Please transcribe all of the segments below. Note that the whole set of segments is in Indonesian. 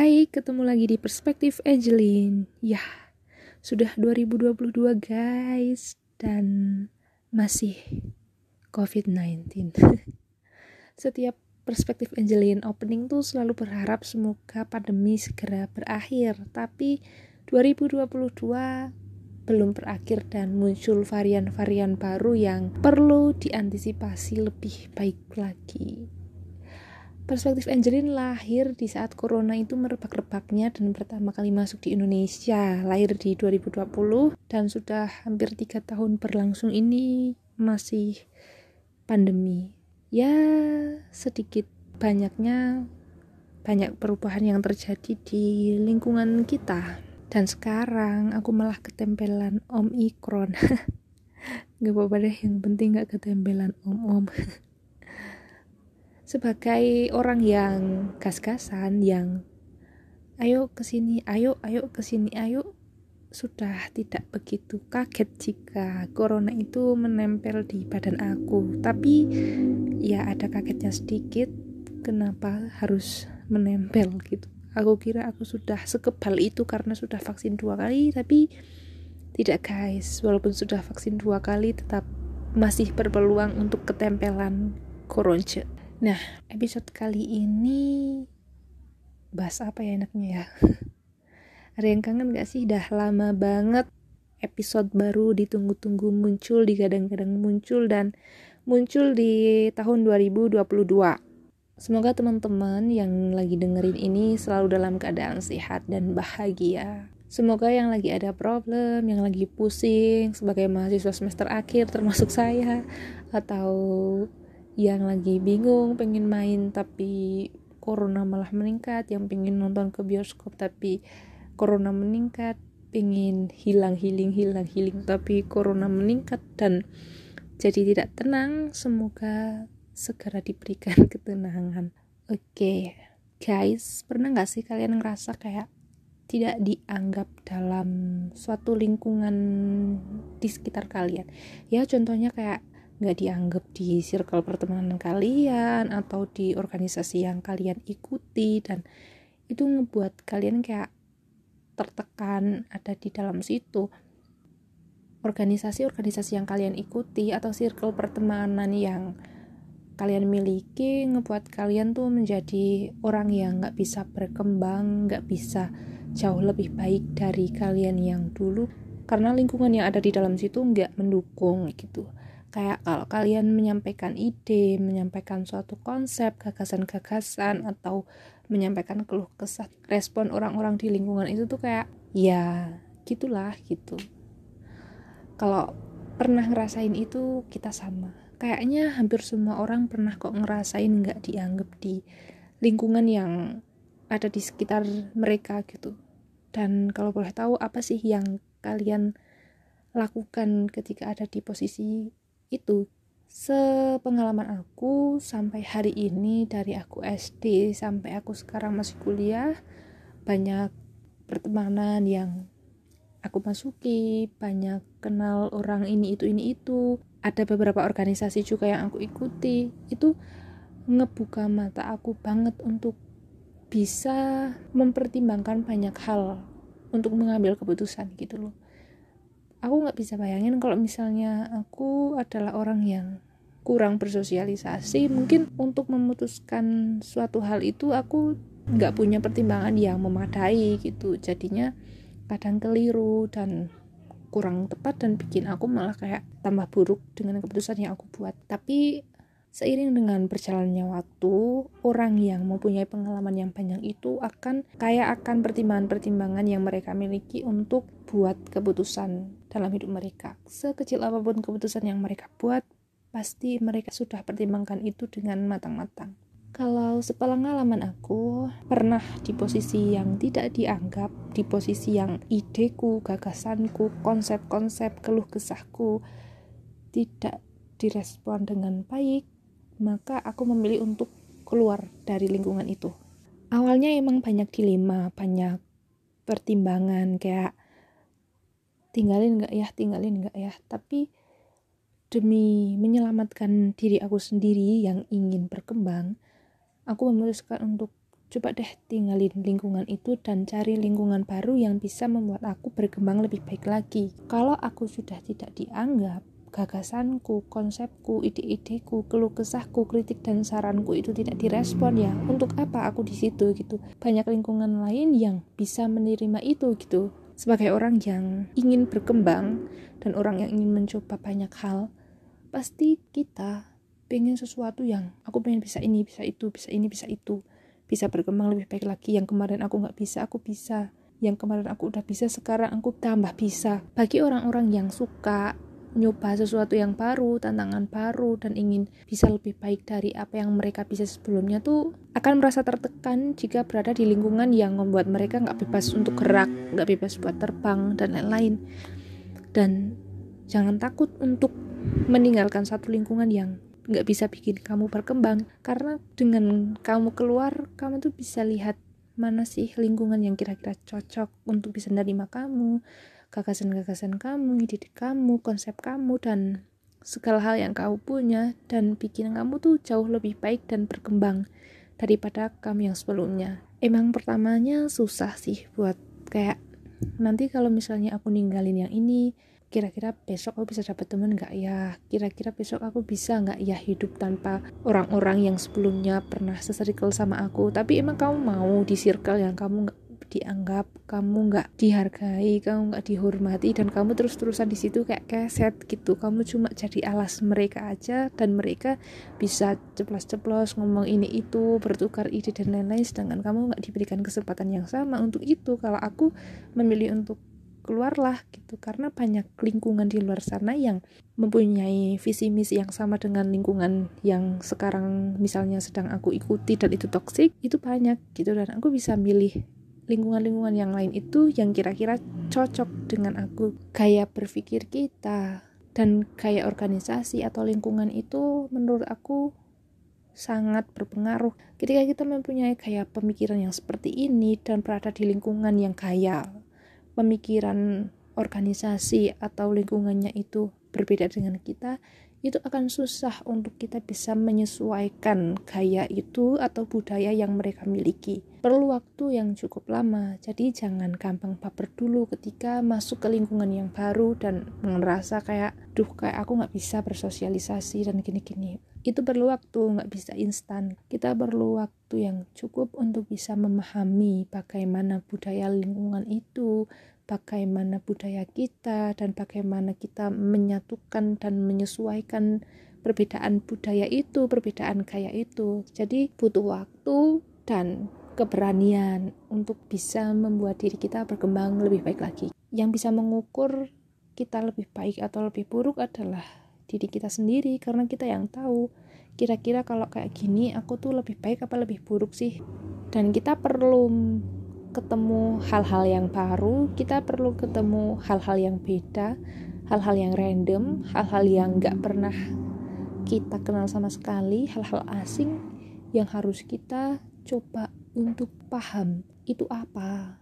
Hai, ketemu lagi di Perspektif Angelin. Ya, sudah 2022 guys dan masih COVID-19. Setiap Perspektif Angelin opening tuh selalu berharap semoga pandemi segera berakhir, tapi 2022 belum berakhir dan muncul varian-varian baru yang perlu diantisipasi lebih baik lagi. Perspektif Angelin lahir di saat corona itu merebak-rebaknya dan pertama kali masuk di Indonesia. Lahir di 2020 dan sudah hampir tiga tahun berlangsung ini masih pandemi. Ya sedikit banyaknya banyak perubahan yang terjadi di lingkungan kita. Dan sekarang aku malah ketempelan Omikron. gak apa-apa deh, yang penting gak ketempelan om-om. sebagai orang yang gas-gasan yang ayo ke sini ayo ayo ke sini ayo sudah tidak begitu kaget jika corona itu menempel di badan aku. Tapi ya ada kagetnya sedikit kenapa harus menempel gitu? Aku kira aku sudah sekebal itu karena sudah vaksin dua kali tapi tidak guys. Walaupun sudah vaksin dua kali tetap masih berpeluang untuk ketempelan corona Nah, episode kali ini bahas apa ya enaknya ya? Ada yang kangen gak sih? Dah lama banget episode baru ditunggu-tunggu muncul, digadang-gadang muncul dan muncul di tahun 2022. Semoga teman-teman yang lagi dengerin ini selalu dalam keadaan sehat dan bahagia. Semoga yang lagi ada problem, yang lagi pusing sebagai mahasiswa semester akhir termasuk saya atau yang lagi bingung pengen main tapi corona malah meningkat yang pengen nonton ke bioskop tapi corona meningkat pengen hilang healing hilang healing tapi corona meningkat dan jadi tidak tenang semoga segera diberikan ketenangan oke okay. guys pernah nggak sih kalian ngerasa kayak tidak dianggap dalam suatu lingkungan di sekitar kalian ya contohnya kayak nggak dianggap di circle pertemanan kalian atau di organisasi yang kalian ikuti dan itu ngebuat kalian kayak tertekan ada di dalam situ. Organisasi-organisasi yang kalian ikuti atau circle pertemanan yang kalian miliki ngebuat kalian tuh menjadi orang yang nggak bisa berkembang nggak bisa jauh lebih baik dari kalian yang dulu. Karena lingkungan yang ada di dalam situ nggak mendukung gitu kayak kalau kalian menyampaikan ide, menyampaikan suatu konsep, gagasan-gagasan atau menyampaikan keluh kesah, respon orang-orang di lingkungan itu tuh kayak ya gitulah gitu. Kalau pernah ngerasain itu kita sama. Kayaknya hampir semua orang pernah kok ngerasain nggak dianggap di lingkungan yang ada di sekitar mereka gitu. Dan kalau boleh tahu apa sih yang kalian lakukan ketika ada di posisi itu. Sepengalaman aku sampai hari ini dari aku SD sampai aku sekarang masih kuliah banyak pertemanan yang aku masuki banyak kenal orang ini itu ini itu. Ada beberapa organisasi juga yang aku ikuti. Itu ngebuka mata aku banget untuk bisa mempertimbangkan banyak hal untuk mengambil keputusan gitu loh aku nggak bisa bayangin kalau misalnya aku adalah orang yang kurang bersosialisasi. Mungkin untuk memutuskan suatu hal itu aku nggak punya pertimbangan yang memadai gitu. Jadinya kadang keliru dan kurang tepat dan bikin aku malah kayak tambah buruk dengan keputusan yang aku buat. Tapi Seiring dengan berjalannya waktu, orang yang mempunyai pengalaman yang banyak itu akan kayak akan pertimbangan-pertimbangan yang mereka miliki untuk buat keputusan dalam hidup mereka. Sekecil apa pun keputusan yang mereka buat, pasti mereka sudah pertimbangkan itu dengan matang-matang. Kalau sepengalaman aku pernah di posisi yang tidak dianggap, di posisi yang ideku, gagasanku, konsep-konsep, keluh kesahku tidak direspon dengan baik, maka aku memilih untuk keluar dari lingkungan itu. Awalnya emang banyak dilema, banyak pertimbangan kayak tinggalin nggak ya, tinggalin nggak ya. Tapi demi menyelamatkan diri aku sendiri yang ingin berkembang, aku memutuskan untuk coba deh tinggalin lingkungan itu dan cari lingkungan baru yang bisa membuat aku berkembang lebih baik lagi. Kalau aku sudah tidak dianggap, gagasanku, konsepku, ide-ideku, keluh kesahku, kritik dan saranku itu tidak direspon ya. Untuk apa aku di situ gitu? Banyak lingkungan lain yang bisa menerima itu gitu. Sebagai orang yang ingin berkembang dan orang yang ingin mencoba banyak hal, pasti kita pengen sesuatu yang aku pengen bisa ini, bisa itu, bisa ini, bisa itu. Bisa berkembang lebih baik lagi. Yang kemarin aku nggak bisa aku bisa. Yang kemarin aku udah bisa sekarang aku tambah bisa. Bagi orang-orang yang suka nyoba sesuatu yang baru, tantangan baru, dan ingin bisa lebih baik dari apa yang mereka bisa sebelumnya tuh akan merasa tertekan jika berada di lingkungan yang membuat mereka nggak bebas untuk gerak, nggak bebas buat terbang, dan lain-lain. Dan jangan takut untuk meninggalkan satu lingkungan yang nggak bisa bikin kamu berkembang karena dengan kamu keluar kamu tuh bisa lihat mana sih lingkungan yang kira-kira cocok untuk bisa menerima kamu gagasan-gagasan kamu ide kamu konsep kamu dan segala hal yang kamu punya dan bikin kamu tuh jauh lebih baik dan berkembang daripada kamu yang sebelumnya. Emang pertamanya susah sih buat kayak nanti kalau misalnya aku ninggalin yang ini kira-kira besok aku bisa dapat temen nggak ya? Kira-kira besok aku bisa nggak ya hidup tanpa orang-orang yang sebelumnya pernah sesirkel sama aku? Tapi emang kamu mau di circle yang kamu dianggap kamu nggak dihargai kamu nggak dihormati dan kamu terus-terusan di situ kayak keset gitu. Kamu cuma jadi alas mereka aja dan mereka bisa ceplos-ceplos ngomong ini itu bertukar ide dan lain-lain sedangkan kamu nggak diberikan kesempatan yang sama untuk itu. Kalau aku memilih untuk keluarlah gitu karena banyak lingkungan di luar sana yang mempunyai visi misi yang sama dengan lingkungan yang sekarang misalnya sedang aku ikuti dan itu toksik itu banyak gitu. Dan aku bisa milih lingkungan-lingkungan yang lain itu yang kira-kira cocok dengan aku. Gaya berpikir kita dan gaya organisasi atau lingkungan itu menurut aku sangat berpengaruh. Ketika kita mempunyai gaya pemikiran yang seperti ini dan berada di lingkungan yang kaya pemikiran organisasi atau lingkungannya itu berbeda dengan kita, itu akan susah untuk kita bisa menyesuaikan gaya itu atau budaya yang mereka miliki. Perlu waktu yang cukup lama, jadi jangan gampang baper dulu ketika masuk ke lingkungan yang baru dan merasa kayak, duh kayak aku nggak bisa bersosialisasi dan gini-gini. Itu perlu waktu, nggak bisa instan. Kita perlu waktu yang cukup untuk bisa memahami bagaimana budaya lingkungan itu, bagaimana budaya kita dan bagaimana kita menyatukan dan menyesuaikan perbedaan budaya itu, perbedaan gaya itu. Jadi butuh waktu dan keberanian untuk bisa membuat diri kita berkembang lebih baik lagi. Yang bisa mengukur kita lebih baik atau lebih buruk adalah diri kita sendiri karena kita yang tahu kira-kira kalau kayak gini aku tuh lebih baik apa lebih buruk sih dan kita perlu ketemu hal-hal yang baru, kita perlu ketemu hal-hal yang beda, hal-hal yang random, hal-hal yang gak pernah kita kenal sama sekali, hal-hal asing yang harus kita coba untuk paham itu apa.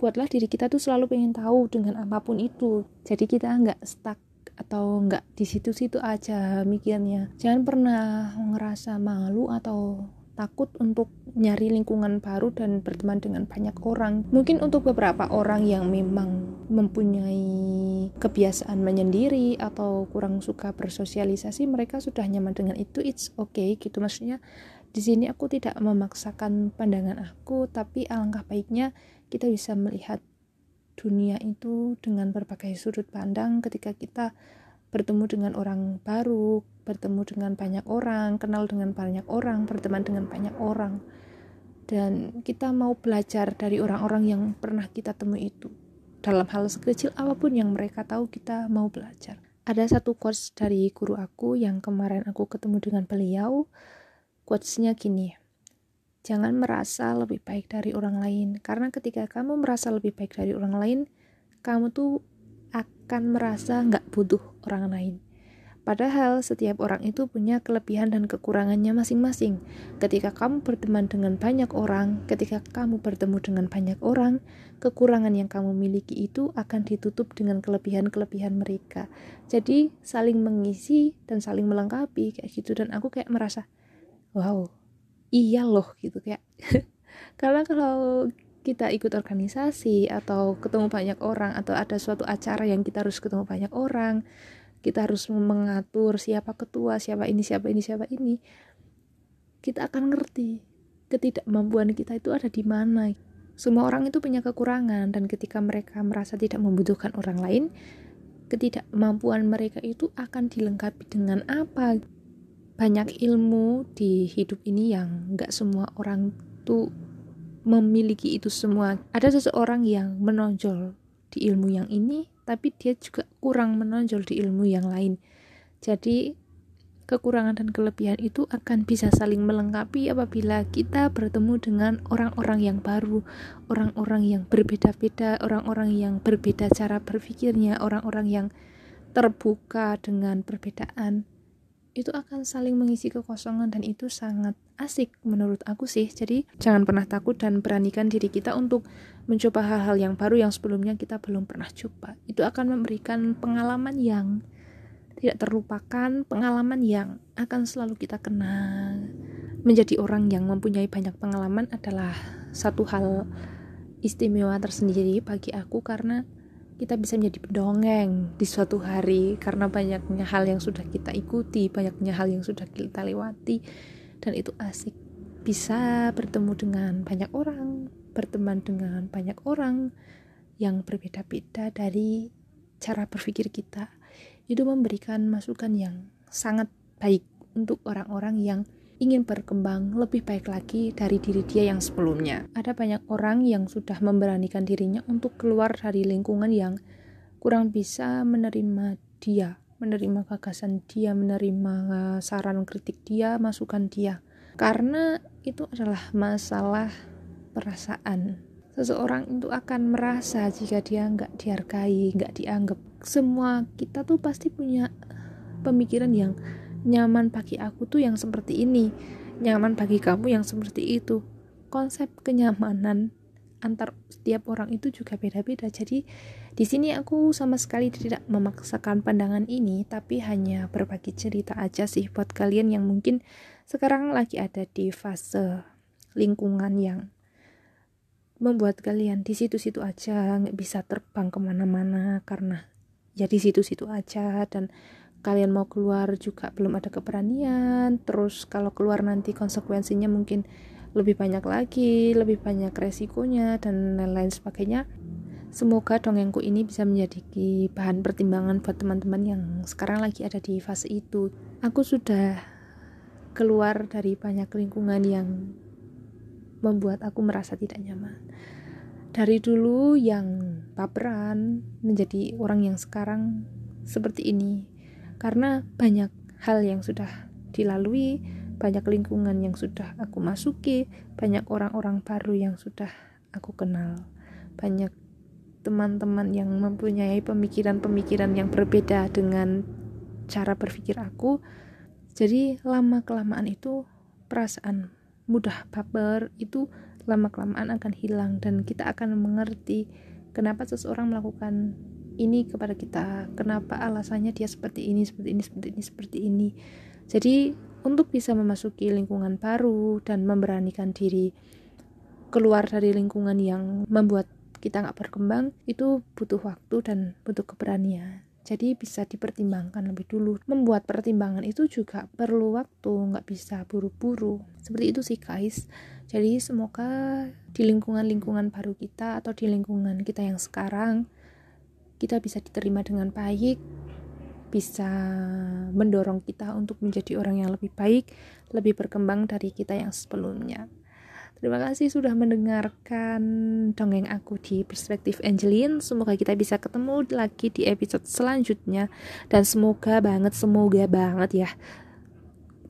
Buatlah diri kita tuh selalu pengen tahu dengan apa pun itu. Jadi kita nggak stuck atau nggak di situ-situ aja mikirnya. Jangan pernah ngerasa malu atau takut untuk nyari lingkungan baru dan berteman dengan banyak orang. Mungkin untuk beberapa orang yang memang mempunyai kebiasaan menyendiri atau kurang suka bersosialisasi, mereka sudah nyaman dengan itu. It's okay gitu maksudnya. Di sini aku tidak memaksakan pandangan aku, tapi alangkah baiknya kita bisa melihat dunia itu dengan berbagai sudut pandang ketika kita bertemu dengan orang baru, bertemu dengan banyak orang, kenal dengan banyak orang, berteman dengan banyak orang. Dan kita mau belajar dari orang-orang yang pernah kita temui itu. Dalam hal sekecil apa pun yang mereka tahu, kita mau belajar. Ada satu quotes dari guru aku yang kemarin aku ketemu dengan beliau. Quotesnya gini, jangan merasa lebih baik dari orang lain. Karena ketika kamu merasa lebih baik dari orang lain, kamu tuh akan merasa nggak butuh orang lain. Padahal setiap orang itu punya kelebihan dan kekurangannya masing-masing. Ketika kamu berteman dengan banyak orang, ketika kamu bertemu dengan banyak orang, kekurangan yang kamu miliki itu akan ditutup dengan kelebihan-kelebihan mereka. Jadi saling mengisi dan saling melengkapi kayak gitu dan aku kayak merasa, wow, iya loh gitu kayak karena kalau kita ikut organisasi atau ketemu banyak orang atau ada suatu acara yang kita harus ketemu banyak orang kita harus mengatur siapa ketua siapa ini siapa ini siapa ini kita akan ngerti ketidakmampuan kita itu ada di mana semua orang itu punya kekurangan dan ketika mereka merasa tidak membutuhkan orang lain ketidakmampuan mereka itu akan dilengkapi dengan apa banyak ilmu di hidup ini yang nggak semua orang tuh memiliki itu semua. Ada seseorang yang menonjol di ilmu yang ini, tapi dia juga kurang menonjol di ilmu yang lain. Jadi, kekurangan dan kelebihan itu akan bisa saling melengkapi apabila kita bertemu dengan orang-orang yang baru, orang-orang yang berbeda-beda, orang-orang yang berbeda cara berpikirnya, orang-orang yang terbuka dengan perbedaan itu akan saling mengisi kekosongan dan itu sangat asik menurut aku sih. Jadi jangan pernah takut dan beranikan diri kita untuk mencoba hal-hal yang baru yang sebelumnya kita belum pernah coba. Itu akan memberikan pengalaman yang tidak terlupakan, pengalaman yang akan selalu kita kenal. Menjadi orang yang mempunyai banyak pengalaman adalah satu hal istimewa tersendiri bagi aku karena kita bisa menjadi pendongeng di suatu hari karena banyaknya hal yang sudah kita ikuti, banyaknya hal yang sudah kita lewati dan itu asik. Bisa bertemu dengan banyak orang, berteman dengan banyak orang yang berbeda-beda dari cara berpikir kita. Itu memberikan masukan yang sangat baik untuk orang-orang yang ingin berkembang lebih baik lagi dari diri dia yang sebelumnya. Ada banyak orang yang sudah memberanikan dirinya untuk keluar dari lingkungan yang kurang bisa menerima dia, menerima gagasan dia, menerima saran kritik dia, masukan dia. Karena itu adalah masalah perasaan. Seseorang itu akan merasa jika dia nggak dihargai, nggak dianggap. Semua kita tuh pasti punya pemikiran yang nyaman bagi aku tuh yang seperti ini. Nyaman bagi kamu yang seperti itu. Konsep kenyamanan antar setiap orang itu juga beda-beda. Jadi di sini aku sama sekali tidak memaksakan pandangan ini tapi hanya berbagi cerita aja sih buat kalian yang mungkin sekarang lagi ada di fase lingkungan yang membuat kalian di situ-situ aja nggak bisa terbang ke mana-mana karena ya situ-situ aja dan kalian mau keluar juga belum ada keberanian terus kalau keluar nanti konsekuensinya mungkin lebih banyak lagi lebih banyak resikonya dan lain-lain sebagainya. Semoga dongengku ini bisa menjadi bahan pertimbangan buat teman-teman yang sekarang lagi ada di fase itu. Aku sudah keluar dari banyak lingkungan yang membuat aku merasa tidak nyaman. Dari dulu yang baperan menjadi orang yang sekarang seperti ini karena banyak hal yang sudah dilalui, banyak lingkungan yang sudah aku masuki, banyak orang-orang baru yang sudah aku kenal, banyak teman-teman yang mempunyai pemikiran-pemikiran yang berbeda dengan cara berpikir aku. Jadi lama kelamaan itu perasaan mudah baper itu lama kelamaan akan hilang dan kita akan mengerti kenapa seseorang melakukan ini kepada kita. Kenapa alasannya dia seperti ini seperti ini seperti ini seperti ini? Jadi untuk bisa memasuki lingkungan baru dan memberanikan diri keluar dari lingkungan yang membuat kita nggak berkembang itu butuh waktu dan butuh keberanian. Jadi bisa dipertimbangkan lebih dulu. Membuat pertimbangan itu juga perlu waktu nggak bisa buru-buru. Seperti itu sih guys. Jadi semoga di lingkungan-lingkungan baru kita atau di lingkungan kita yang sekarang kita bisa diterima dengan baik, bisa mendorong kita untuk menjadi orang yang lebih baik, lebih berkembang dari kita yang sebelumnya. Terima kasih sudah mendengarkan dongeng aku di Perspektif Angelin. Semoga kita bisa ketemu lagi di episode selanjutnya dan semoga banget semoga banget ya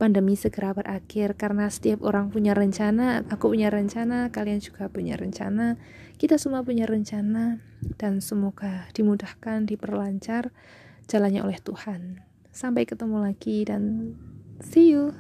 pandemi segera berakhir karena setiap orang punya rencana, aku punya rencana, kalian juga punya rencana, kita semua punya rencana dan semoga dimudahkan, diperlancar jalannya oleh Tuhan. Sampai ketemu lagi dan see you.